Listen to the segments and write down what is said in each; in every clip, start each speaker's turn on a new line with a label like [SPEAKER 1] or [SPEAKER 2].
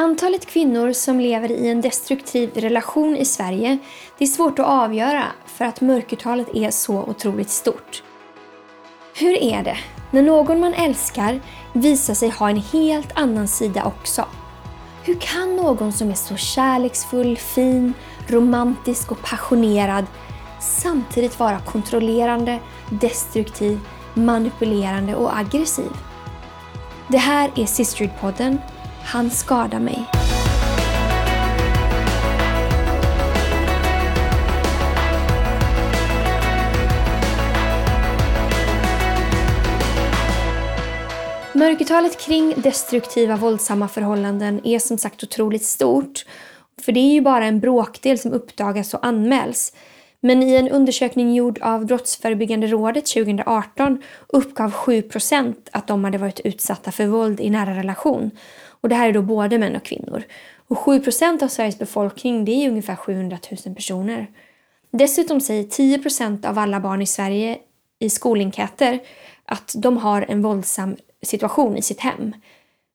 [SPEAKER 1] Antalet kvinnor som lever i en destruktiv relation i Sverige det är svårt att avgöra för att mörkertalet är så otroligt stort. Hur är det när någon man älskar visar sig ha en helt annan sida också? Hur kan någon som är så kärleksfull, fin, romantisk och passionerad samtidigt vara kontrollerande, destruktiv, manipulerande och aggressiv? Det här är Sisterhood-podden han skadar mig. Mörkertalet kring destruktiva våldsamma förhållanden är som sagt otroligt stort. För det är ju bara en bråkdel som uppdagas och anmäls. Men i en undersökning gjord av Brottsförebyggande rådet 2018 uppgav 7% att de hade varit utsatta för våld i nära relation. Och det här är då både män och kvinnor. Och 7% av Sveriges befolkning det är ungefär 700 000 personer. Dessutom säger 10 av alla barn i Sverige i skolenkäter att de har en våldsam situation i sitt hem.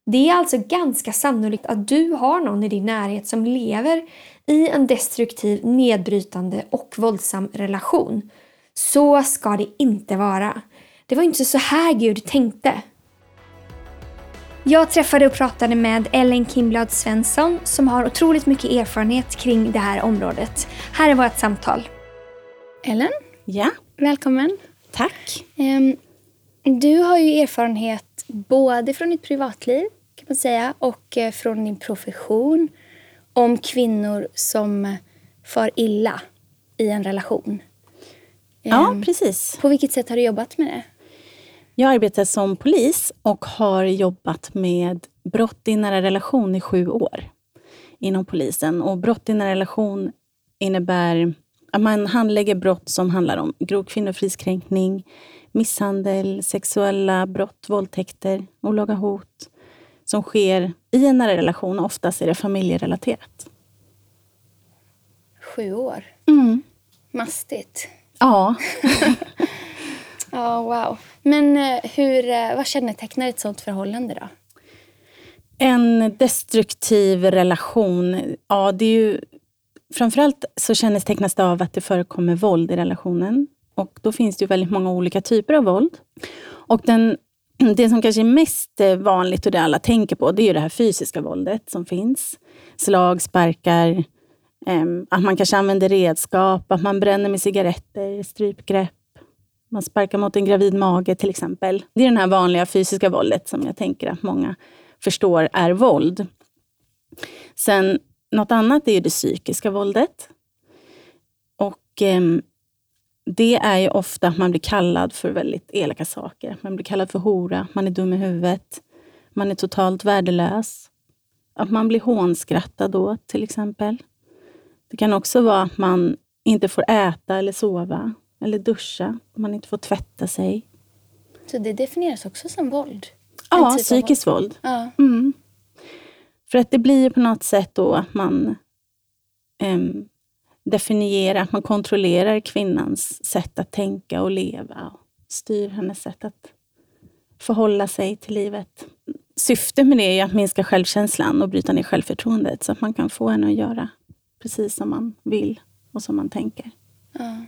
[SPEAKER 1] Det är alltså ganska sannolikt att du har någon i din närhet som lever i en destruktiv, nedbrytande och våldsam relation. Så ska det inte vara. Det var inte så här Gud tänkte. Jag träffade och pratade med Ellen Kimblad Svensson som har otroligt mycket erfarenhet kring det här området. Här är vårt samtal. Ellen?
[SPEAKER 2] Ja?
[SPEAKER 1] Välkommen.
[SPEAKER 2] Tack.
[SPEAKER 1] Um, du har ju erfarenhet både från ditt privatliv kan man säga och eh, från din profession om kvinnor som far illa i en relation.
[SPEAKER 2] Ja, um, precis.
[SPEAKER 1] På vilket sätt har du jobbat med det?
[SPEAKER 2] Jag arbetar som polis och har jobbat med brott i nära relation i sju år inom polisen. Och brott i nära relation innebär att man handlägger brott som handlar om grov kvinnofridskränkning, misshandel, sexuella brott, våldtäkter, olaga hot som sker i en nära relation. Oftast är det familjerelaterat.
[SPEAKER 1] Sju år?
[SPEAKER 2] Mm.
[SPEAKER 1] Mastigt.
[SPEAKER 2] Ja.
[SPEAKER 1] Ja, oh, wow. Men eh, hur, eh, vad kännetecknar ett sånt förhållande då?
[SPEAKER 2] En destruktiv relation, ja det är ju... Framförallt så kännetecknas det av att det förekommer våld i relationen. Och då finns det ju väldigt många olika typer av våld. Och den, det som kanske är mest eh, vanligt och det alla tänker på, det är ju det här fysiska våldet som finns. Slag, sparkar, eh, att man kanske använder redskap, att man bränner med cigaretter, strypgrepp man sparkar mot en gravid mage till exempel. Det är det här vanliga fysiska våldet som jag tänker att många förstår är våld. Sen något annat är det psykiska våldet. Och eh, det är ju ofta att man blir kallad för väldigt elaka saker. Man blir kallad för hora, man är dum i huvudet, man är totalt värdelös. Att man blir hånskrattad då, till exempel. Det kan också vara att man inte får äta eller sova eller duscha, man inte får tvätta sig.
[SPEAKER 1] Så det definieras också som våld?
[SPEAKER 2] Ja, typ psykiskt våld. våld.
[SPEAKER 1] Ja.
[SPEAKER 2] Mm. För att det blir på något sätt då att man um, definierar, att man kontrollerar kvinnans sätt att tänka och leva och styr hennes sätt att förhålla sig till livet. Syftet med det är att minska självkänslan och bryta ner självförtroendet så att man kan få henne att göra precis som man vill och som man tänker.
[SPEAKER 1] Ja.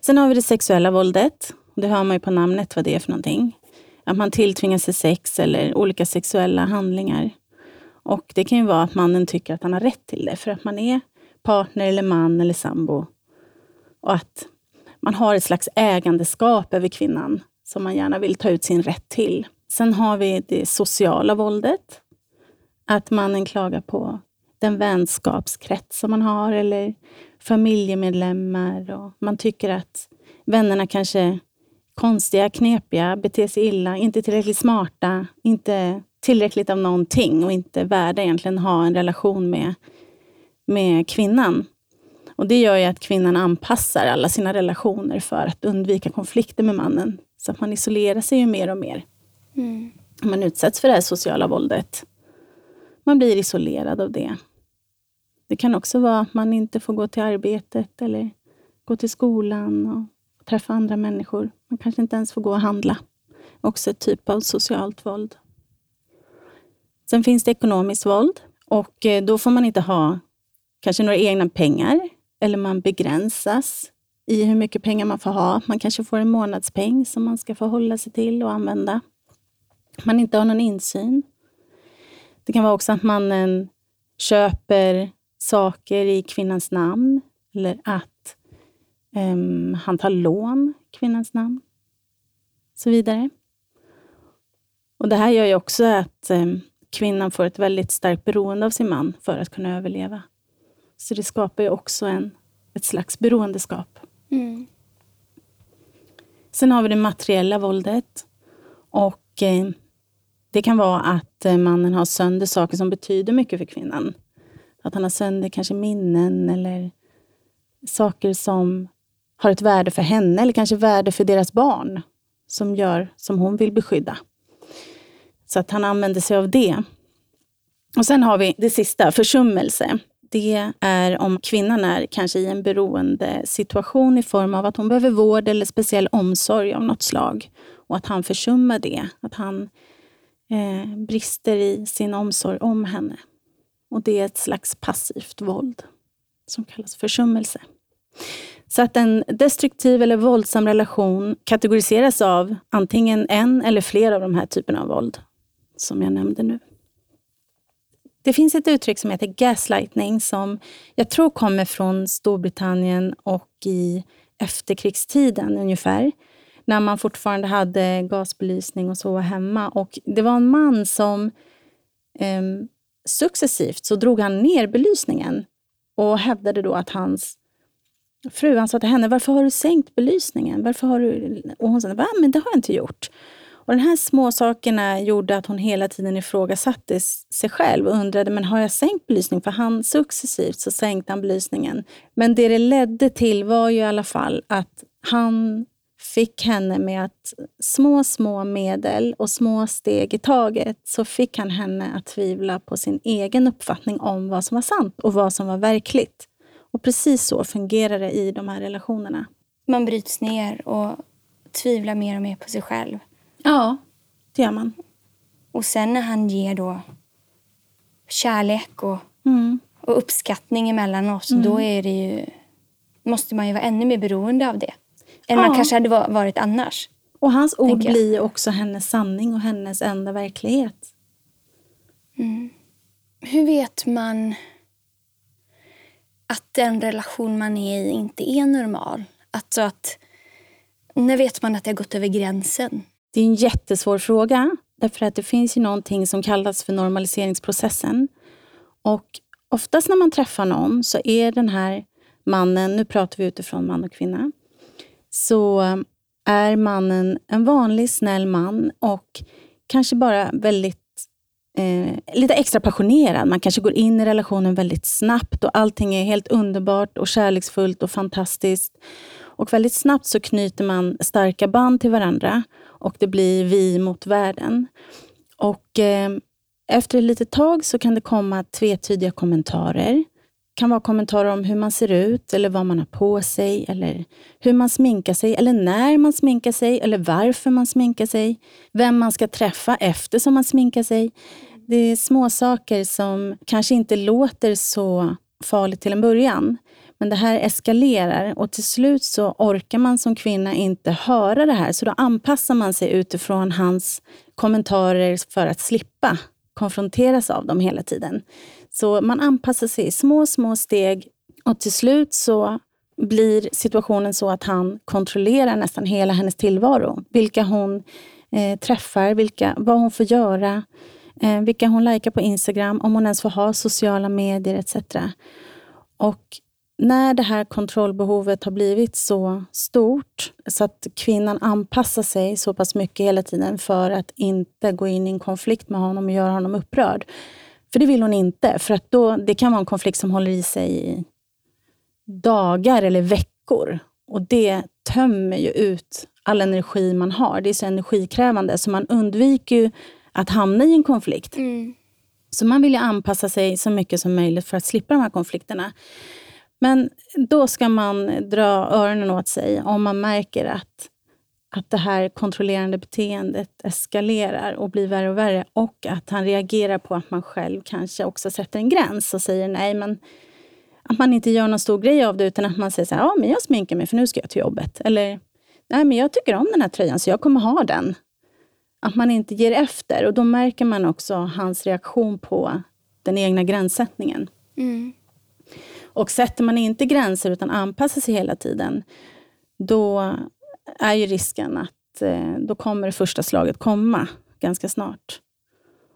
[SPEAKER 2] Sen har vi det sexuella våldet. Det hör man ju på namnet vad det är för någonting. Att man tilltvingar sig sex eller olika sexuella handlingar. Och Det kan ju vara att mannen tycker att han har rätt till det för att man är partner eller man eller sambo. Och att man har ett slags ägandeskap över kvinnan som man gärna vill ta ut sin rätt till. Sen har vi det sociala våldet. Att mannen klagar på den vänskapskrets som man har eller familjemedlemmar. Och man tycker att vännerna kanske är konstiga, knepiga, beter sig illa, inte tillräckligt smarta, inte tillräckligt av någonting och inte värda egentligen ha en relation med, med kvinnan. Och Det gör ju att kvinnan anpassar alla sina relationer för att undvika konflikter med mannen. Så att man isolerar sig ju mer och mer.
[SPEAKER 1] Mm.
[SPEAKER 2] Man utsätts för det här sociala våldet. Man blir isolerad av det. Det kan också vara att man inte får gå till arbetet eller gå till skolan och träffa andra människor. Man kanske inte ens får gå och handla. Också ett typ av socialt våld. Sen finns det ekonomiskt våld. Och eh, då får man inte ha kanske några egna pengar, eller man begränsas i hur mycket pengar man får ha. Man kanske får en månadspeng som man ska förhålla sig till och använda. Man inte har någon insyn. Det kan vara också att mannen köper saker i kvinnans namn eller att um, han tar lån i kvinnans namn. Så vidare. Och Det här gör ju också att um, kvinnan får ett väldigt starkt beroende av sin man för att kunna överleva. Så det skapar ju också en, ett slags beroendeskap. Mm. Sen har vi det materiella våldet. Och eh, det kan vara att eh, mannen har sönder saker som betyder mycket för kvinnan. Att han har sönder kanske minnen eller saker som har ett värde för henne eller kanske värde för deras barn som gör som hon vill beskydda. Så att han använder sig av det. Och Sen har vi det sista, försummelse det är om kvinnan är kanske i en beroende situation i form av att hon behöver vård eller speciell omsorg av något slag. Och att han försummar det. Att han eh, brister i sin omsorg om henne. Och det är ett slags passivt våld som kallas försummelse. Så att en destruktiv eller våldsam relation kategoriseras av antingen en eller flera av de här typerna av våld som jag nämnde nu. Det finns ett uttryck som heter gaslightning som jag tror kommer från Storbritannien och i efterkrigstiden ungefär. När man fortfarande hade gasbelysning och så hemma. Och Det var en man som eh, successivt så drog han ner belysningen och hävdade då att hans fru, han sa till henne, varför har du sänkt belysningen? Varför har du... Och hon sa, Va? men det har jag inte gjort. Och de här små sakerna gjorde att hon hela tiden ifrågasatte sig själv och undrade, men har jag sänkt belysning? För han successivt så sänkte han belysningen. Men det det ledde till var ju i alla fall att han fick henne med att små, små medel och små steg i taget så fick han henne att tvivla på sin egen uppfattning om vad som var sant och vad som var verkligt. Och precis så fungerar det i de här relationerna.
[SPEAKER 1] Man bryts ner och tvivlar mer och mer på sig själv.
[SPEAKER 2] Ja, det gör man.
[SPEAKER 1] Och sen när han ger då kärlek och, mm. och uppskattning emellan oss, mm. då är det ju, måste man ju vara ännu mer beroende av det. Än man kanske hade varit annars.
[SPEAKER 2] Och hans ord blir också hennes sanning och hennes enda verklighet.
[SPEAKER 1] Mm. Hur vet man att den relation man är i inte är normal? Alltså att, när vet man att det har gått över gränsen?
[SPEAKER 2] Det är en jättesvår fråga, därför att det finns ju någonting som kallas för normaliseringsprocessen. Och oftast när man träffar någon så är den här mannen, nu pratar vi utifrån man och kvinna, så är mannen en vanlig snäll man och kanske bara väldigt eh, lite extra passionerad. Man kanske går in i relationen väldigt snabbt och allting är helt underbart och kärleksfullt och fantastiskt. Och väldigt snabbt så knyter man starka band till varandra och det blir vi mot världen. Och eh, efter ett litet tag så kan det komma tvetydiga kommentarer. Det kan vara kommentarer om hur man ser ut, eller vad man har på sig, eller hur man sminkar sig, eller när man sminkar sig, eller varför man sminkar sig. Vem man ska träffa efter som man sminkar sig. Det är små saker som kanske inte låter så farligt till en början. Men det här eskalerar och till slut så orkar man som kvinna inte höra det här. Så då anpassar man sig utifrån hans kommentarer för att slippa konfronteras av dem hela tiden. Så man anpassar sig i små, små steg och till slut så blir situationen så att han kontrollerar nästan hela hennes tillvaro. Vilka hon eh, träffar, vilka, vad hon får göra, eh, vilka hon likar på Instagram, om hon ens får ha sociala medier etc. Och när det här kontrollbehovet har blivit så stort så att kvinnan anpassar sig så pass mycket hela tiden för att inte gå in i en konflikt med honom och göra honom upprörd. För det vill hon inte, för att då, det kan vara en konflikt som håller i sig i dagar eller veckor. Och det tömmer ju ut all energi man har. Det är så energikrävande, så man undviker att hamna i en konflikt. Mm. Så man vill ju anpassa sig så mycket som möjligt för att slippa de här konflikterna. Men då ska man dra öronen åt sig om man märker att att det här kontrollerande beteendet eskalerar och blir värre och värre. Och att han reagerar på att man själv kanske också sätter en gräns och säger nej, men att man inte gör någon stor grej av det, utan att man säger så här, ja, men jag sminkar mig för nu ska jag till jobbet. Eller, nej, men jag tycker om den här tröjan så jag kommer ha den. Att man inte ger efter. Och då märker man också hans reaktion på den egna gränssättningen.
[SPEAKER 1] Mm.
[SPEAKER 2] Och sätter man inte gränser utan anpassar sig hela tiden, då är ju risken att eh, då kommer det första slaget komma ganska snart.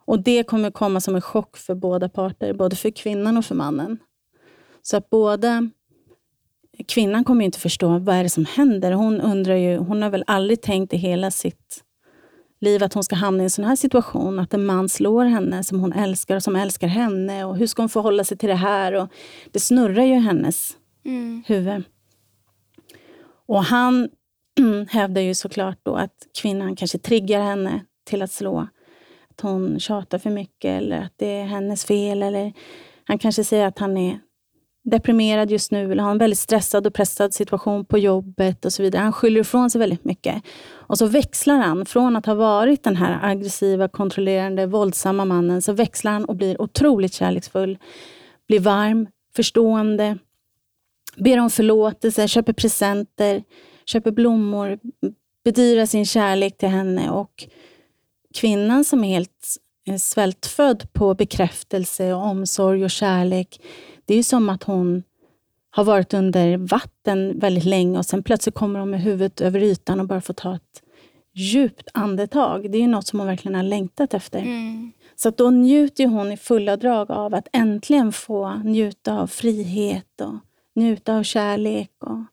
[SPEAKER 2] Och det kommer komma som en chock för båda parter, både för kvinnan och för mannen. Så att båda... Kvinnan kommer inte förstå vad är det som händer. Hon undrar ju, hon har väl aldrig tänkt i hela sitt liv att hon ska hamna i en sån här situation. Att en man slår henne som hon älskar och som älskar henne. Och Hur ska hon förhålla sig till det här? Och det snurrar ju i hennes
[SPEAKER 1] Mm.
[SPEAKER 2] huvud. Och han Mm, hävdar ju såklart då att kvinnan kanske triggar henne till att slå. Att hon tjatar för mycket eller att det är hennes fel. Eller han kanske säger att han är deprimerad just nu eller har en väldigt stressad och pressad situation på jobbet och så vidare. Han skyller ifrån sig väldigt mycket. Och så växlar han från att ha varit den här aggressiva, kontrollerande, våldsamma mannen, så växlar han och blir otroligt kärleksfull. Blir varm, förstående, ber om förlåtelse, köper presenter, köper blommor, bedyrar sin kärlek till henne. Och kvinnan som är helt eh, svältfödd på bekräftelse, och omsorg och kärlek. Det är ju som att hon har varit under vatten väldigt länge och sen plötsligt kommer hon med huvudet över ytan och bara får ta ett djupt andetag. Det är ju något som hon verkligen har längtat efter.
[SPEAKER 1] Mm.
[SPEAKER 2] Så då njuter ju hon i fulla drag av att äntligen få njuta av frihet och njuta av kärlek. Och,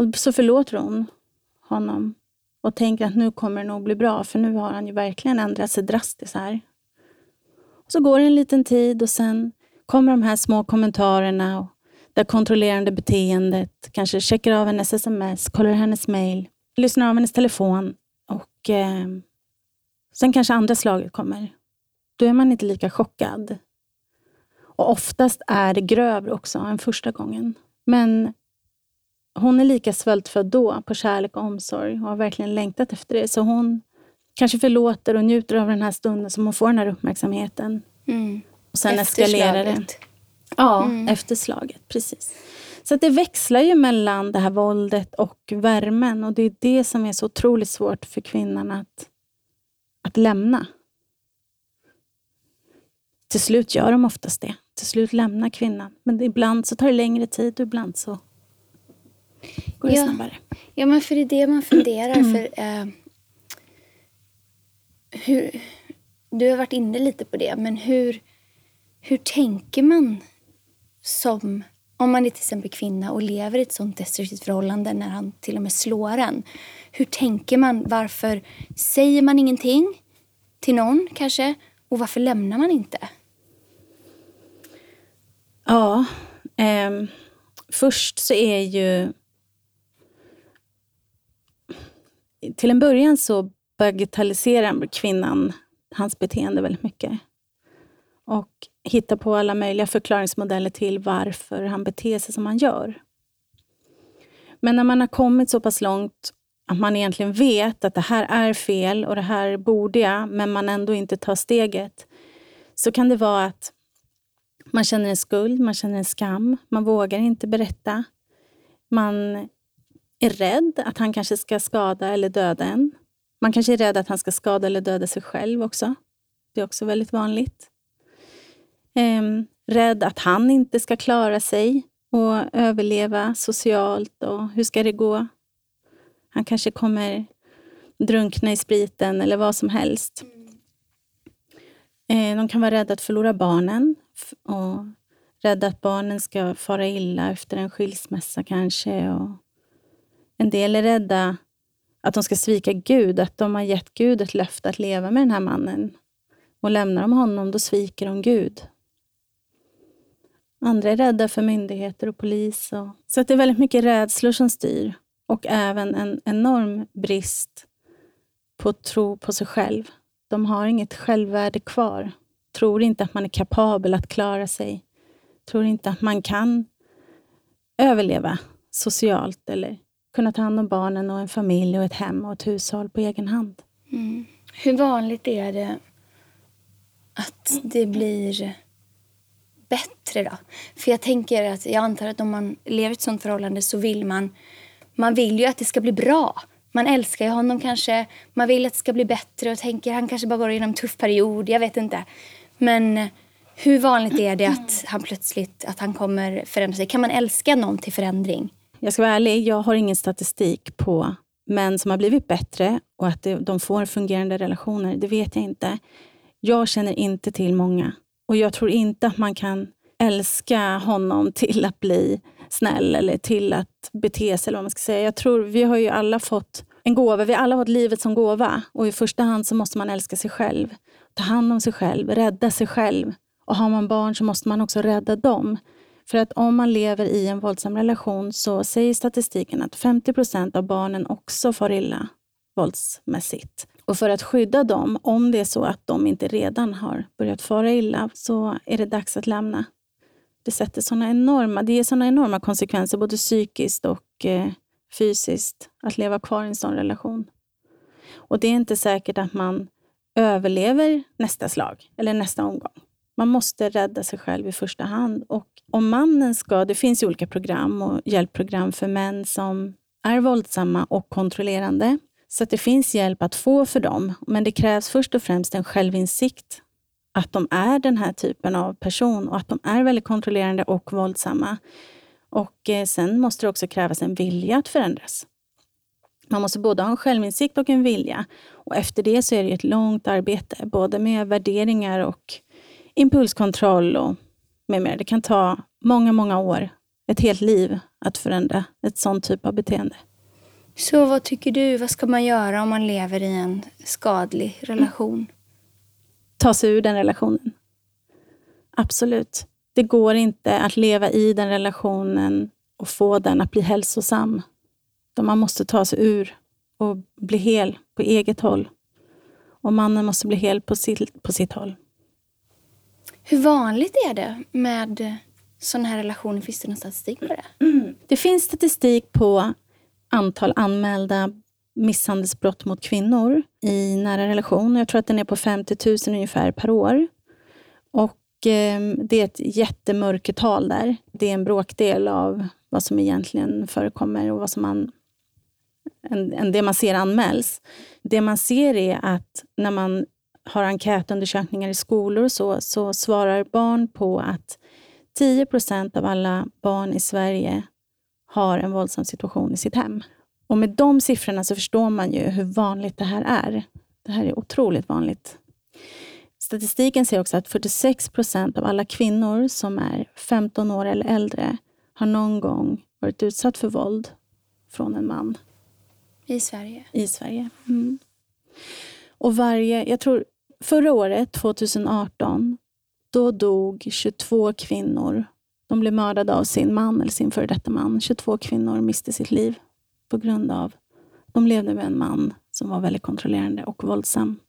[SPEAKER 2] och så förlåter hon honom och tänker att nu kommer det nog bli bra, för nu har han ju verkligen ändrat sig drastiskt här. Och så går det en liten tid och sen kommer de här små kommentarerna och det kontrollerande beteendet, kanske checkar av hennes sms, kollar hennes mail, lyssnar av hennes telefon och eh, sen kanske andra slaget kommer. Då är man inte lika chockad. Och oftast är det grövre också än första gången. Men hon är lika svältfödd då på kärlek och omsorg och har verkligen längtat efter det. Så hon kanske förlåter och njuter av den här stunden som hon får den här uppmärksamheten.
[SPEAKER 1] Mm.
[SPEAKER 2] Och sen eskalerar det. Ja,
[SPEAKER 1] Mm.
[SPEAKER 2] efter slaget. Precis. Så det växlar ju mellan det här våldet och värmen. Och det är det som är så otroligt svårt för kvinnan att, att lämna. Till slut gör de oftast det. Till slut lämnar kvinnan. Men ibland så tar det längre tid och ibland så går det
[SPEAKER 1] Ja.
[SPEAKER 2] snabbare.
[SPEAKER 1] Ja, men för det är det man funderar. för eh, hur, Du har varit inne lite på det, men hur, hur tänker man som... Om man är till exempel kvinna och lever i ett sånt destruktivt förhållande när han till och med slår en. Hur tänker man? Varför säger man ingenting till någon kanske? Och varför lämnar man inte?
[SPEAKER 2] Ja, ehm, först så är ju... Till en början så bagatelliserar kvinnan hans beteende väldigt mycket. Och hittar på alla möjliga förklaringsmodeller till varför han beter sig som han gör. Men när man har kommit så pass långt att man egentligen vet att det här är fel och det här borde jag, men man ändå inte tar steget, så kan det vara att man känner en skuld, man känner en skam, man vågar inte berätta. Man är rädd att han kanske ska skada eller döda en. Man kanske är rädd att han ska skada eller döda sig själv också. Det är också väldigt vanligt. Ehm, rädd att han inte ska klara sig och överleva socialt. och Hur ska det gå? Han kanske kommer drunkna i spriten eller vad som helst. Ehm, De kan vara rädda att förlora barnen och rädda att barnen ska fara illa efter en skilsmässa kanske. Och en del är rädda att de ska svika Gud, att de har gett Gud ett löfte att leva med den här mannen. Och lämnar de honom, då sviker de Gud. Andra är rädda för myndigheter och polis. Och... Så att det är väldigt mycket rädslor som styr. Och även en enorm brist på tro på sig själv. De har inget självvärde kvar. Tror inte att man är kapabel att klara sig. Tror inte att man kan överleva socialt eller kunna ta hand om barnen och en familj och ett hem och ett hushåll på egen hand.
[SPEAKER 3] Mm. Hur vanligt är det att det blir bättre då? För jag tänker att jag antar att om man lever i ett sånt förhållande så vill man, man vill ju att det ska bli bra. Man älskar ju honom kanske, man vill att det ska bli bättre och tänker han kanske bara går igenom en tuff period, jag vet inte. Men hur vanligt är det att han plötsligt att han kommer förändra sig? Kan man älska någon till förändring?
[SPEAKER 2] Jag ska vara ärlig, jag har ingen statistik på män som har blivit bättre och att de får fungerande relationer. Det vet jag inte. Jag känner inte till många. Och jag tror inte att man kan älska honom till att bli snäll eller till att bete sig. Eller vad man ska säga. Jag tror, vi har ju alla fått en gåva. Vi har alla fått livet som gåva. Och i första hand så måste man älska sig själv. Ta hand om sig själv, rädda sig själv. Och har man barn så måste man också rädda dem. För att om man lever i en våldsam relation så säger statistiken att 50 procent av barnen också far illa våldsmässigt. Och för att skydda dem, om det är så att de inte redan har börjat fara illa, så är det dags att lämna. Det, sätter såna enorma, det ger såna enorma konsekvenser, både psykiskt och eh, fysiskt, att leva kvar i en sån relation. Och det är inte säkert att man överlever nästa slag eller nästa omgång. Man måste rädda sig själv i första hand. Och om mannen ska, det finns ju olika program och hjälpprogram för män som är våldsamma och kontrollerande. Så det finns hjälp att få för dem. Men det krävs först och främst en självinsikt. Att de är den här typen av person och att de är väldigt kontrollerande och våldsamma. Och eh, Sen måste det också krävas en vilja att förändras. Man måste både ha en självinsikt och en vilja. Och Efter det så är det ett långt arbete, både med värderingar och impulskontroll och med mer. Det kan ta många, många år, ett helt liv, att förändra ett sånt typ av beteende.
[SPEAKER 3] Så vad tycker du, vad ska man göra om man lever i en skadlig relation?
[SPEAKER 2] Ta sig ur den relationen. Absolut. Det går inte att leva i den relationen och få den att bli hälsosam. Man måste ta sig ur och bli hel på eget håll. Och mannen måste bli hel på sitt, på sitt håll.
[SPEAKER 3] Hur vanligt är det med eh, sådana här relationer? Finns det någon statistik på det?
[SPEAKER 2] Mm. Det finns statistik på antal anmälda misshandelsbrott mot kvinnor i nära relation. Jag tror att den är på 50 000 ungefär per år. Och eh, Det är ett jättemörkertal där. Det är en bråkdel av vad som egentligen förekommer och vad som man, en, en, det man ser anmäls. Det man ser är att när man har enkätundersökningar i skolor och så, så svarar barn på att 10% av alla barn i Sverige har en våldsam situation i sitt hem. Och Med de siffrorna så förstår man ju hur vanligt det här är. Det här är otroligt vanligt. Statistiken säger också att 46% av alla kvinnor som är 15 år eller äldre har någon gång varit utsatt för våld från en man.
[SPEAKER 3] I Sverige?
[SPEAKER 2] I Sverige. Mm. Och varje, jag tror förra året, 2018, då dog 22 kvinnor. De blev mördade av sin man eller sin före detta man. 22 kvinnor miste sitt liv på grund av de levde med en man som var väldigt kontrollerande och våldsam.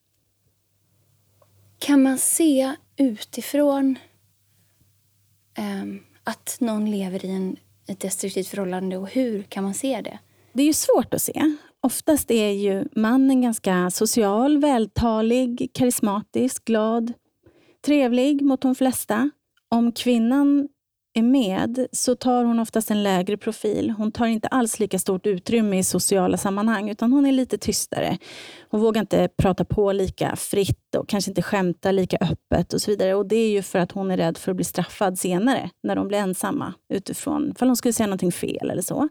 [SPEAKER 3] Kan man se utifrån um, att någon lever i en, ett destruktivt förhållande och hur kan man se det?
[SPEAKER 2] Det är ju svårt att se. Oftast är ju mannen ganska social, vältalig, karismatisk, glad, trevlig mot de flesta. Om kvinnan är med så tar hon oftast en lägre profil. Hon tar inte alls lika stort utrymme i sociala sammanhang, utan hon är lite tystare. Hon vågar inte prata på lika fritt och kanske inte skämta lika öppet och så vidare. Och Det är ju för att hon är rädd för att bli straffad senare, när de blir ensamma, utifrån ifall hon skulle säga någonting fel eller så.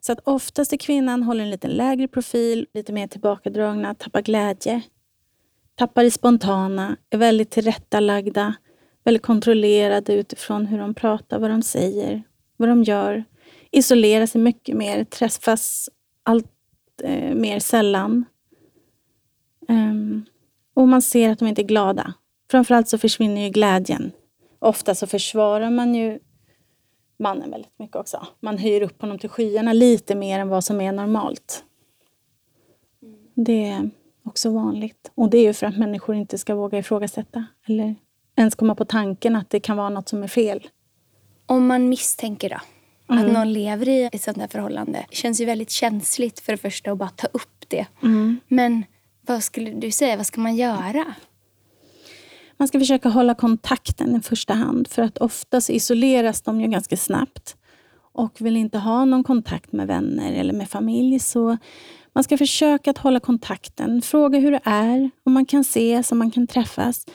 [SPEAKER 2] Så att oftast är kvinnan håller en lite lägre profil, lite mer tillbakadragna, tappar glädje, tappar det spontana, är väldigt tillrättalagda, väldigt kontrollerade utifrån hur de pratar, vad de säger, vad de gör. Isolerar sig mycket mer, träffas allt eh, mer sällan. Um, och man ser att de inte är glada. Framförallt så försvinner ju glädjen. Ofta så försvarar man ju mannen väldigt mycket också. Man höjer upp honom till skyarna lite mer än vad som är normalt. Det är också vanligt. Och det är ju för att människor inte ska våga ifrågasätta eller ens komma på tanken att det kan vara något som är fel.
[SPEAKER 3] Om man misstänker då, Att någon lever i ett sånt här förhållande. Det känns ju väldigt känsligt för det första att bara ta upp det. Men vad skulle du säga, vad ska man göra?
[SPEAKER 2] Man ska försöka hålla kontakten i första hand, för att oftast isoleras de ju ganska snabbt och vill inte ha någon kontakt med vänner eller med familj. Så man ska försöka att hålla kontakten, fråga hur det är, om man kan ses, om man kan träffas.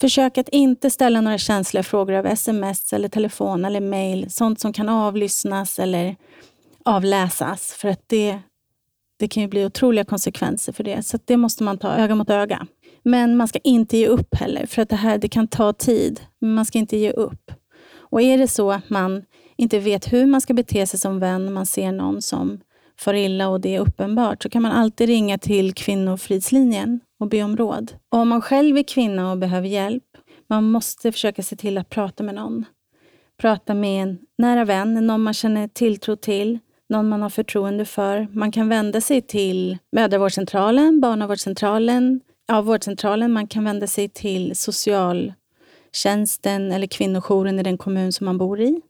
[SPEAKER 2] Försök att inte ställa några känsliga frågor av sms, eller telefon eller mejl. Sånt som kan avlyssnas eller avläsas. För att det, det kan ju bli otroliga konsekvenser för det. Så det måste man ta öga mot öga. Men man ska inte ge upp heller, för att det här det kan ta tid. Men man ska inte ge upp. Och är det så att man inte vet hur man ska bete sig som vän, man ser någon som far illa och det är uppenbart, så kan man alltid ringa till Kvinnofridslinjen och be om råd. Och om man själv är kvinna och behöver hjälp, man måste försöka se till att prata med någon. Prata med en nära vän, någon man känner tilltro till, någon man har förtroende för. Man kan vända sig till mödravårdscentralen, barnavårdscentralen, ja, vårdcentralen. Man kan vända sig till socialtjänsten eller kvinnojouren i den kommun som man bor i.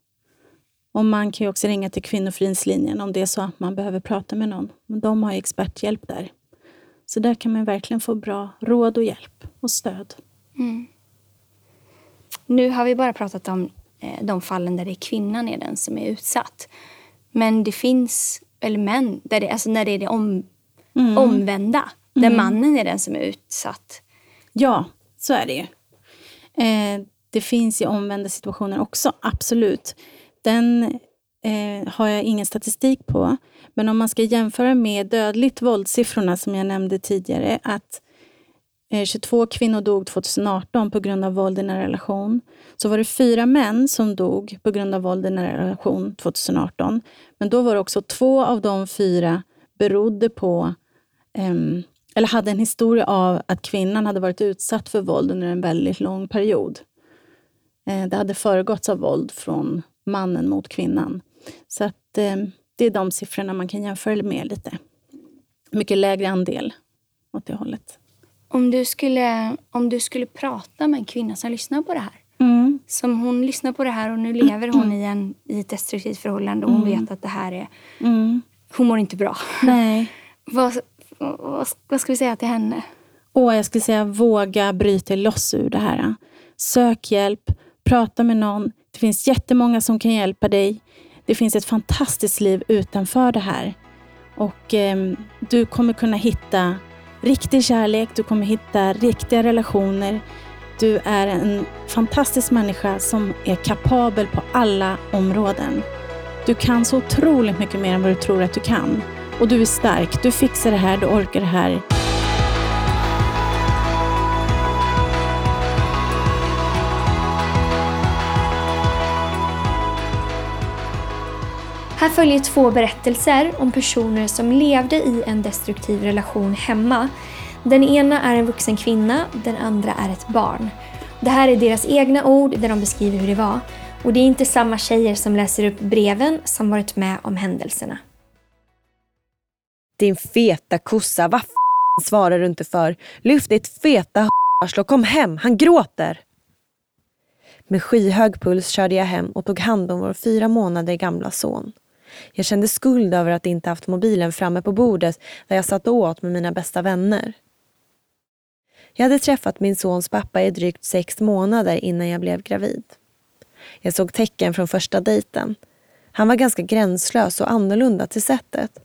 [SPEAKER 2] Och Man kan också ringa till Kvinnofridslinjen om det är så att man behöver prata med någon. De har experthjälp där. Så där kan man verkligen få bra råd och hjälp och stöd.
[SPEAKER 3] Mm. Nu har vi bara pratat om eh, de fallen där det är kvinnan är den som är utsatt. Men det finns, eller män, där det, alltså när det är det om, mm. omvända. Där mm. mannen är den som är utsatt.
[SPEAKER 2] Ja, så är det ju. Eh, det finns ju omvända situationer också, absolut. Den eh, har jag ingen statistik på. Men om man ska jämföra med dödligt våldssiffrorna som jag nämnde tidigare, att eh, 22 kvinnor dog 2018 på grund av våld i en relation, så var det fyra män som dog på grund av våld i en relation 2018. Men då var det också två av de fyra berodde på um, eller hade en historia av att kvinnan hade varit utsatt för våld under en väldigt lång period. Eh, det hade föregåtts av våld från mannen mot kvinnan. Så att, eh, det är de siffrorna man kan jämföra med lite. Mycket lägre andel åt det hållet.
[SPEAKER 3] Om du skulle, om du skulle prata med en kvinna som lyssnar på det här.
[SPEAKER 2] Mm.
[SPEAKER 3] Som hon lyssnar på det här och nu lever hon i, en, i ett destruktivt förhållande och hon mm. vet att det här är...
[SPEAKER 2] Mm.
[SPEAKER 3] Hon mår inte bra.
[SPEAKER 2] Nej.
[SPEAKER 3] vad, vad, ska vi säga till henne?
[SPEAKER 2] Och jag skulle säga våga bryta loss ur det här. Sök hjälp, prata med någon. Det finns jättemånga som kan hjälpa dig. Det finns ett fantastiskt liv utanför det här. Och eh, Du kommer kunna hitta riktig kärlek, du kommer hitta riktiga relationer. Du är en fantastisk människa som är kapabel på alla områden. Du kan så otroligt mycket mer än vad du tror att du kan. Och du är stark, du fixar det här, du orkar det här.
[SPEAKER 1] Här följer två berättelser om personer som levde i en destruktiv relation hemma. Den ena är en vuxen kvinna, den andra är ett barn. Det här är deras egna ord där de beskriver hur det var. Och det är inte samma tjejer som läser upp breven som varit med om händelserna.
[SPEAKER 4] Din feta kossa, vad f svarar du inte för? Lyft ditt feta arsle och kom hem, han gråter! Med skyhög puls körde jag hem och tog hand om vår fyra månader gamla son. Jag kände skuld över att inte haft mobilen framme på bordet där jag satt och åt med mina bästa vänner. Jag hade träffat min sons pappa i drygt sex månader innan jag blev gravid. Jag såg tecken från första dejten. Han var ganska gränslös och annorlunda till sättet.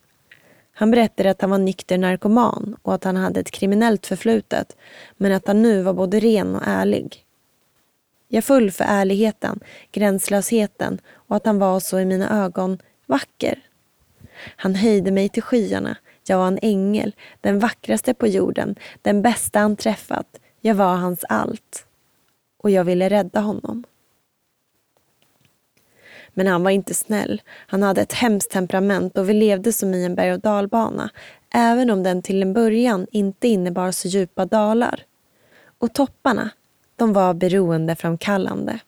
[SPEAKER 4] Han berättade att han var nykter narkoman och att han hade ett kriminellt förflutet men att han nu var både ren och ärlig. Jag föll för ärligheten, gränslösheten och att han var så i mina ögon vacker. Han höjde mig till skyarna. Jag var en ängel, den vackraste på jorden, den bästa han träffat. Jag var hans allt. Och jag ville rädda honom. Men han var inte snäll. Han hade ett hemskt temperament och vi levde som i en berg och dalbana, även om den till en början inte innebar så djupa dalar. Och topparna, de var beroendeframkallande.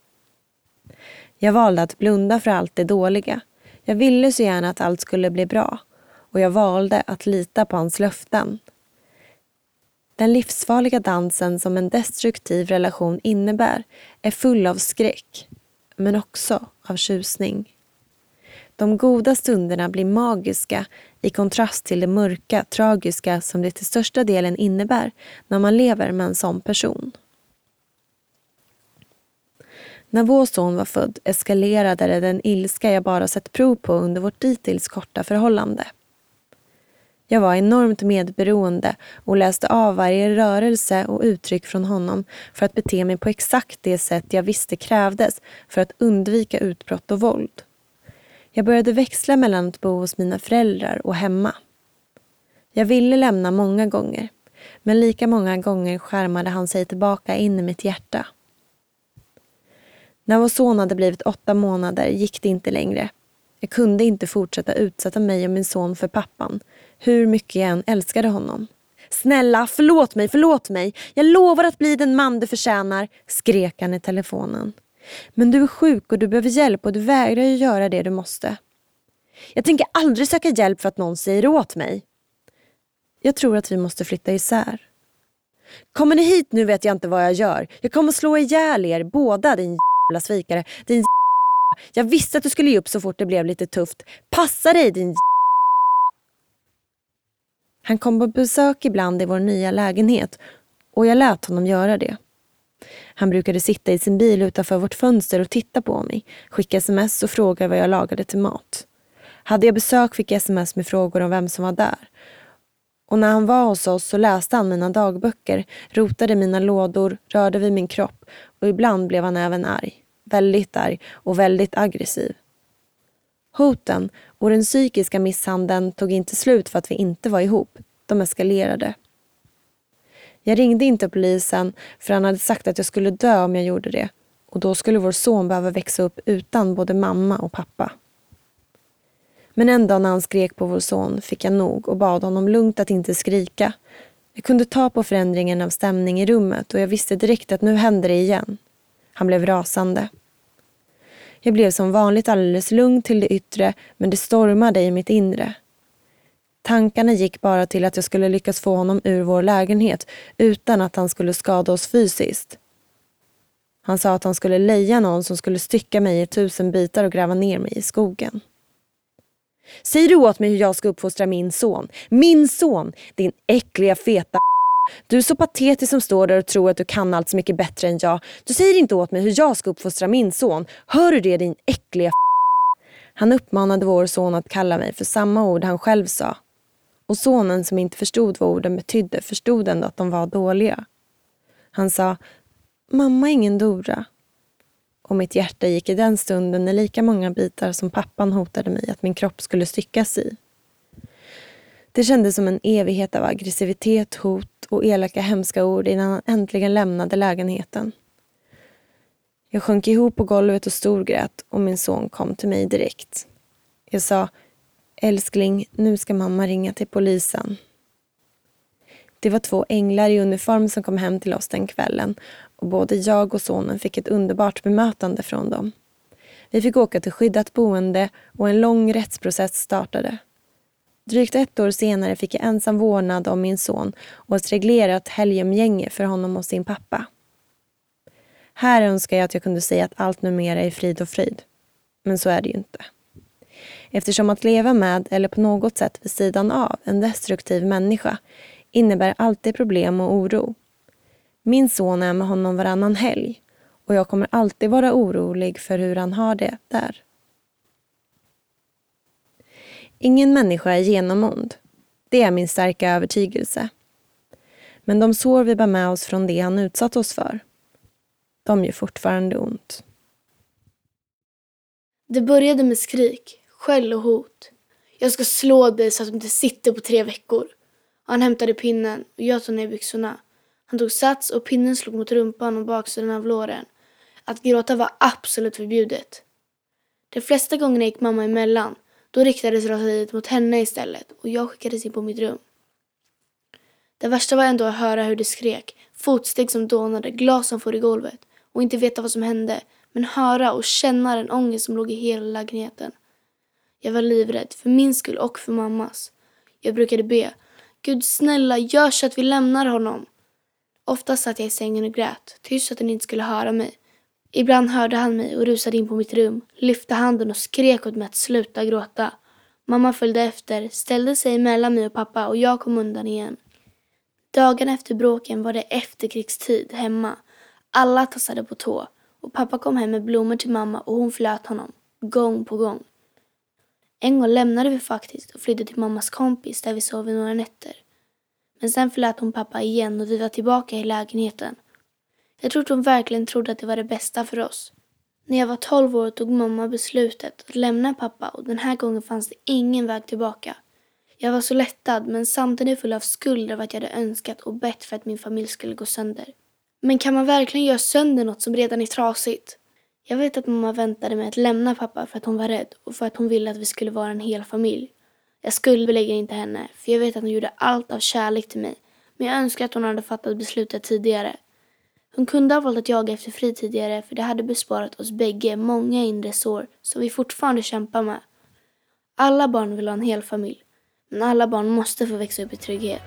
[SPEAKER 4] Jag valde att blunda för allt det dåliga. Jag ville så gärna att allt skulle bli bra och jag valde att lita på hans löften. Den livsfarliga dansen som en destruktiv relation innebär är full av skräck men också av tjusning. De goda stunderna blir magiska i kontrast till det mörka, tragiska som det till största delen innebär när man lever med en sån person. När vår son var född eskalerade den ilska jag bara sett prov på under vårt dittills korta förhållande. Jag var enormt medberoende och läste av varje rörelse och uttryck från honom för att bete mig på exakt det sätt jag visste krävdes för att undvika utbrott och våld. Jag började växla mellan att bo hos mina föräldrar och hemma. Jag ville lämna många gånger, men lika många gånger skärmade han sig tillbaka in i mitt hjärta. När vår son hade blivit åtta månader gick det inte längre. Jag kunde inte fortsätta utsätta mig och min son för pappan, hur mycket jag än älskade honom. Snälla, förlåt mig, förlåt mig. Jag lovar att bli den man du förtjänar, skrek han i telefonen. Men du är sjuk och du behöver hjälp och du vägrar ju göra det du måste. Jag tänker aldrig söka hjälp för att någon säger åt mig. Jag tror att vi måste flytta isär. Kommer ni hit nu vet jag inte vad jag gör. Jag kommer slå ihjäl er båda din jävla svikare. Din jävla. Jag visste att du skulle ge upp så fort det blev lite tufft. Passa dig din jävla. Han kom på besök ibland i vår nya lägenhet och jag lät honom göra det. Han brukade sitta i sin bil utanför vårt fönster och titta på mig, skicka sms och fråga vad jag lagade till mat. Hade jag besök fick jag sms med frågor om vem som var där. Och när han var hos oss så läste han mina dagböcker, rotade mina lådor, rörde vid min kropp och ibland blev han även arg. Väldigt arg och väldigt aggressiv. Hoten och den psykiska misshandeln tog inte slut för att vi inte var ihop. De eskalerade. Jag ringde inte polisen för han hade sagt att jag skulle dö om jag gjorde det och då skulle vår son behöva växa upp utan både mamma och pappa. Men en dag när han skrek på vår son fick jag nog och bad honom lugnt att inte skrika. Jag kunde ta på förändringen av stämning i rummet och jag visste direkt att nu händer det igen. Han blev rasande. Jag blev som vanligt alldeles lugn till det yttre men det stormade i mitt inre. Tankarna gick bara till att jag skulle lyckas få honom ur vår lägenhet utan att han skulle skada oss fysiskt. Han sa att han skulle leja någon som skulle stycka mig i tusen bitar och gräva ner mig i skogen. Säger du åt mig hur jag ska uppfostra min son? Min son! Din äckliga feta du är så patetisk som står där och tror att du kan allt så mycket bättre än jag. Du säger inte åt mig hur jag ska uppfostra min son. Hör du det din äckliga Han uppmanade vår son att kalla mig för samma ord han själv sa. Och sonen som inte förstod vad orden betydde förstod ändå att de var dåliga. Han sa, mamma är ingen Dora. Och mitt hjärta gick i den stunden i lika många bitar som pappan hotade mig att min kropp skulle styckas i. Det kändes som en evighet av aggressivitet, hot och elaka hemska ord innan han äntligen lämnade lägenheten. Jag sjönk ihop på golvet och storgrät och min son kom till mig direkt. Jag sa Älskling, nu ska mamma ringa till polisen. Det var två änglar i uniform som kom hem till oss den kvällen och både jag och sonen fick ett underbart bemötande från dem. Vi fick åka till skyddat boende och en lång rättsprocess startade. Drygt ett år senare fick jag ensam vårdnad om min son och ett reglerat helgumgänge för honom och sin pappa. Här önskar jag att jag kunde säga att allt numera är frid och fröjd. Men så är det ju inte. Eftersom att leva med eller på något sätt vid sidan av en destruktiv människa innebär alltid problem och oro. Min son är med honom varannan helg och jag kommer alltid vara orolig för hur han har det där. Ingen människa är genomond. Det är min starka övertygelse. Men de sår vi bär med oss från det han utsatt oss för, de gör fortfarande ont.
[SPEAKER 5] Det började med skrik, skäll och hot. Jag ska slå dig så att du inte sitter på tre veckor. Han hämtade pinnen och jag tog ner byxorna. Han tog sats och pinnen slog mot rumpan och baksidan av låren. Att gråta var absolut förbjudet. De flesta gångerna gick mamma emellan. Då riktades raseriet mot henne istället och jag skickades in på mitt rum. Det värsta var ändå att höra hur det skrek, fotsteg som dånade, glas som for i golvet och inte veta vad som hände men höra och känna den ångest som låg i hela lägenheten. Jag var livrädd, för min skull och för mammas. Jag brukade be, Gud snälla gör så att vi lämnar honom. Ofta satt jag i sängen och grät, tyst så att den inte skulle höra mig. Ibland hörde han mig och rusade in på mitt rum, lyfte handen och skrek åt mig att sluta gråta. Mamma följde efter, ställde sig mellan mig och pappa och jag kom undan igen. Dagen efter bråken var det efterkrigstid hemma. Alla tassade på tå och pappa kom hem med blommor till mamma och hon flöt honom, gång på gång. En gång lämnade vi faktiskt och flydde till mammas kompis där vi sov i några nätter. Men sen förlät hon pappa igen och vi var tillbaka i lägenheten. Jag tror att hon verkligen trodde att det var det bästa för oss. När jag var 12 år tog mamma beslutet att lämna pappa och den här gången fanns det ingen väg tillbaka. Jag var så lättad men samtidigt full av skuld över att jag hade önskat och bett för att min familj skulle gå sönder. Men kan man verkligen göra sönder något som redan är trasigt? Jag vet att mamma väntade med att lämna pappa för att hon var rädd och för att hon ville att vi skulle vara en hel familj. Jag skuldbelägger inte henne, för jag vet att hon gjorde allt av kärlek till mig. Men jag önskar att hon hade fattat beslutet tidigare. Hon kunde ha valt att jaga efter Frid tidigare för det hade besparat oss bägge många inre sår som vi fortfarande kämpar med. Alla barn vill ha en hel familj, men alla barn måste få växa upp i trygghet.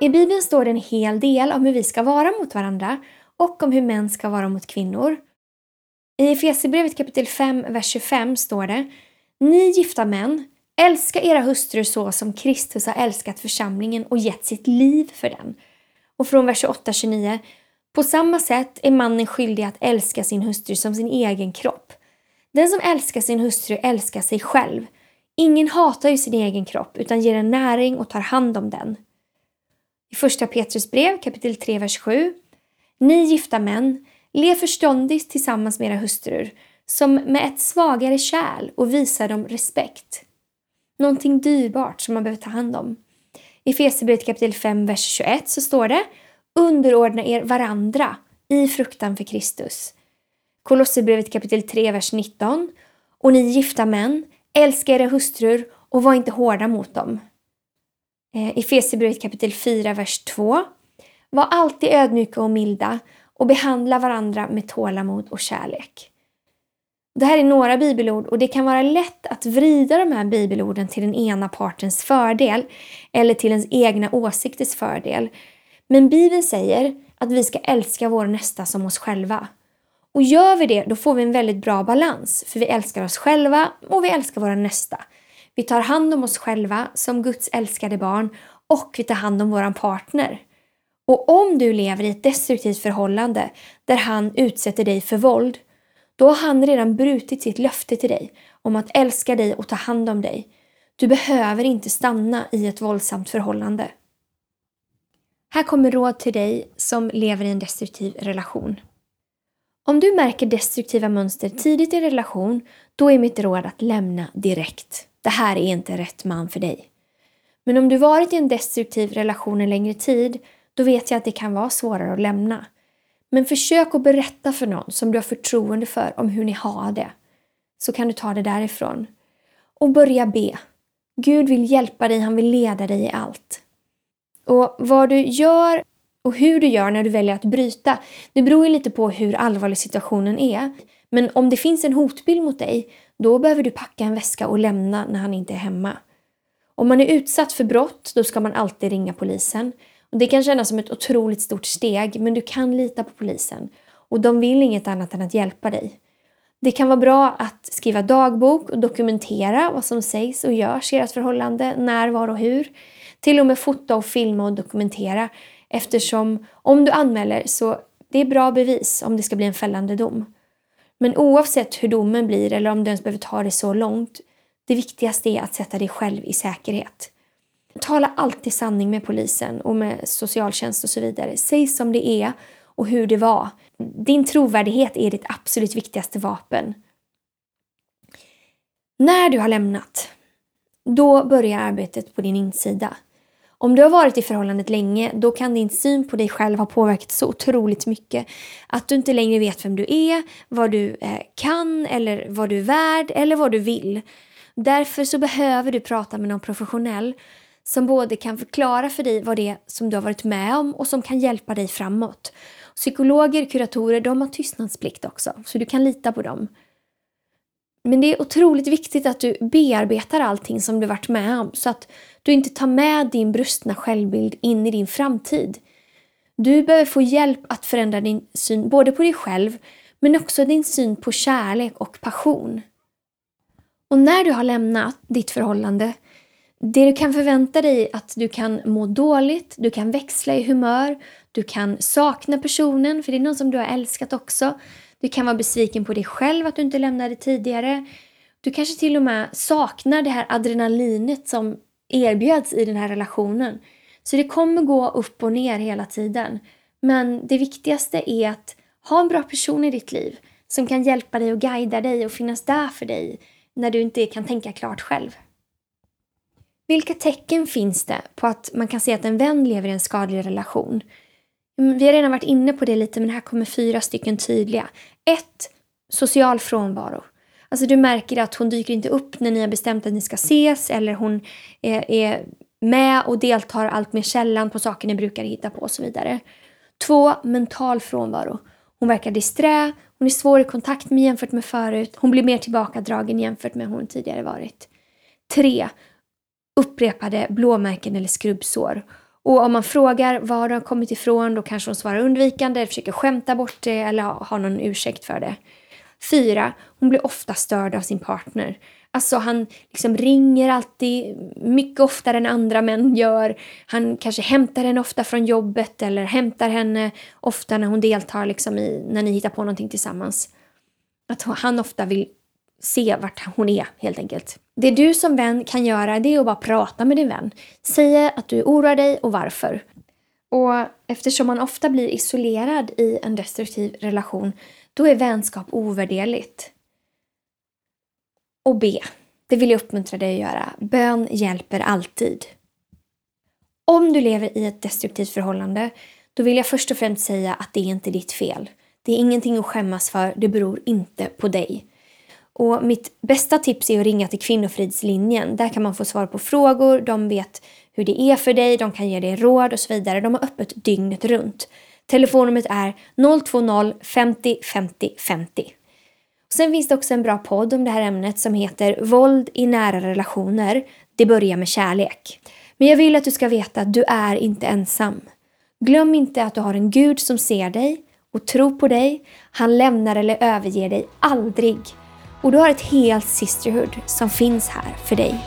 [SPEAKER 1] I Bibeln står det en hel del om hur vi ska vara mot varandra och om hur män ska vara mot kvinnor. I Efesierbrevet kapitel 5, vers 25 står det Ni gifta män, älska era hustrur så som Kristus har älskat församlingen och gett sitt liv för den. Och från vers 28-29 På samma sätt är mannen skyldig att älska sin hustru som sin egen kropp. Den som älskar sin hustru älskar sig själv. Ingen hatar ju sin egen kropp utan ger den näring och tar hand om den. I första Petrus brev kapitel 3, vers 7. Ni gifta män, lev förståndigt tillsammans med era hustrur som med ett svagare kärl och visa dem respekt. Någonting dyrbart som man behöver ta hand om. I Efesierbrevet kapitel 5, vers 21 så står det Underordna er varandra i fruktan för Kristus. Kolosserbrevet kapitel 3, vers 19. Och ni gifta män, älska era hustrur och var inte hårda mot dem. I Efesierbrevet kapitel 4, vers 2. Var alltid ödmjuka och milda och behandla varandra med tålamod och kärlek. Det här är några bibelord och det kan vara lätt att vrida de här bibelorden till den ena partens fördel eller till ens egna åsikters fördel. Men Bibeln säger att vi ska älska vår nästa som oss själva. Och gör vi det, då får vi en väldigt bra balans, för vi älskar oss själva och vi älskar våra nästa. Vi tar hand om oss själva som Guds älskade barn och vi tar hand om vår partner. Och om du lever i ett destruktivt förhållande där han utsätter dig för våld, då har han redan brutit sitt löfte till dig om att älska dig och ta hand om dig. Du behöver inte stanna i ett våldsamt förhållande. Här kommer råd till dig som lever i en destruktiv relation. Om du märker destruktiva mönster tidigt i en relation, då är mitt råd att lämna direkt. Det här är inte rätt man för dig. Men om du varit i en destruktiv relation en längre tid, då vet jag att det kan vara svårare att lämna. Men försök att berätta för någon som du har förtroende för om hur ni har det. Så kan du ta det därifrån. Och börja be. Gud vill hjälpa dig, han vill leda dig i allt. Och vad du gör och hur du gör när du väljer att bryta, det beror ju lite på hur allvarlig situationen är. Men om det finns en hotbild mot dig, då behöver du packa en väska och lämna när han inte är hemma. Om man är utsatt för brott, då ska man alltid ringa polisen. Och det kan kännas som ett otroligt stort steg, men du kan lita på polisen. Och de vill inget annat än att hjälpa dig. Det kan vara bra att skriva dagbok och dokumentera vad som sägs och görs i ert förhållande, när, var och hur. Till och med fota och filma och dokumentera eftersom om du anmäler så det är bra bevis om det ska bli en fällande dom. Men oavsett hur domen blir eller om du ens behöver ta det så långt, det viktigaste är att sätta dig själv i säkerhet. Tala alltid sanning med polisen och med socialtjänst och så vidare. Säg som det är och hur det var. Din trovärdighet är ditt absolut viktigaste vapen. När du har lämnat, då börjar arbetet på din insida. Om du har varit i förhållandet länge, då kan din syn på dig själv ha påverkat så otroligt mycket att du inte längre vet vem du är, vad du eh, kan eller vad du är värd eller vad du vill. Därför så behöver du prata med någon professionell som både kan förklara för dig vad det är som du har varit med om och som kan hjälpa dig framåt. Psykologer, kuratorer, de har tystnadsplikt också, så du kan lita på dem. Men det är otroligt viktigt att du bearbetar allting som du varit med om så att du inte tar med din brustna självbild in i din framtid. Du behöver få hjälp att förändra din syn både på dig själv men också din syn på kärlek och passion. Och när du har lämnat ditt förhållande, det du kan förvänta dig är att du kan må dåligt, du kan växla i humör, du kan sakna personen, för det är någon som du har älskat också. Du kan vara besviken på dig själv att du inte lämnade tidigare. Du kanske till och med saknar det här adrenalinet som erbjöds i den här relationen. Så det kommer gå upp och ner hela tiden. Men det viktigaste är att ha en bra person i ditt liv som kan hjälpa dig och guida dig och finnas där för dig när du inte kan tänka klart själv. Vilka tecken finns det på att man kan se att en vän lever i en skadlig relation? Mm, vi har redan varit inne på det lite, men här kommer fyra stycken tydliga. 1. Social frånvaro. Alltså du märker att hon dyker inte upp när ni har bestämt att ni ska ses eller hon är, är med och deltar allt mer sällan på saker ni brukar hitta på och så vidare. 2. Mental frånvaro. Hon verkar disträ, hon är svår i kontakt med jämfört med förut, hon blir mer tillbakadragen jämfört med hur hon tidigare varit. 3. Upprepade blåmärken eller skrubbsår. Och om man frågar var det har kommit ifrån då kanske hon svarar undvikande, försöker skämta bort det eller har någon ursäkt för det. 4. Hon blir ofta störd av sin partner. Alltså han liksom ringer alltid mycket oftare än andra män gör. Han kanske hämtar henne ofta från jobbet eller hämtar henne ofta när hon deltar liksom i, när ni hittar på någonting tillsammans. Att han ofta vill se vart hon är helt enkelt. Det du som vän kan göra det är att bara prata med din vän. Säga att du oroar dig och varför. Och eftersom man ofta blir isolerad i en destruktiv relation då är vänskap ovärderligt. Och be. Det vill jag uppmuntra dig att göra. Bön hjälper alltid. Om du lever i ett destruktivt förhållande då vill jag först och främst säga att det är inte ditt fel. Det är ingenting att skämmas för, det beror inte på dig. Och mitt bästa tips är att ringa till Kvinnofridslinjen. Där kan man få svar på frågor, de vet hur det är för dig, de kan ge dig råd och så vidare. De har öppet dygnet runt. Telefonnumret är 020 50 50 50. Sen finns det också en bra podd om det här ämnet som heter Våld i nära relationer. Det börjar med kärlek. Men jag vill att du ska veta att du är inte ensam. Glöm inte att du har en Gud som ser dig och tror på dig. Han lämnar eller överger dig aldrig. Och du har ett helt sisterhood som finns här för dig.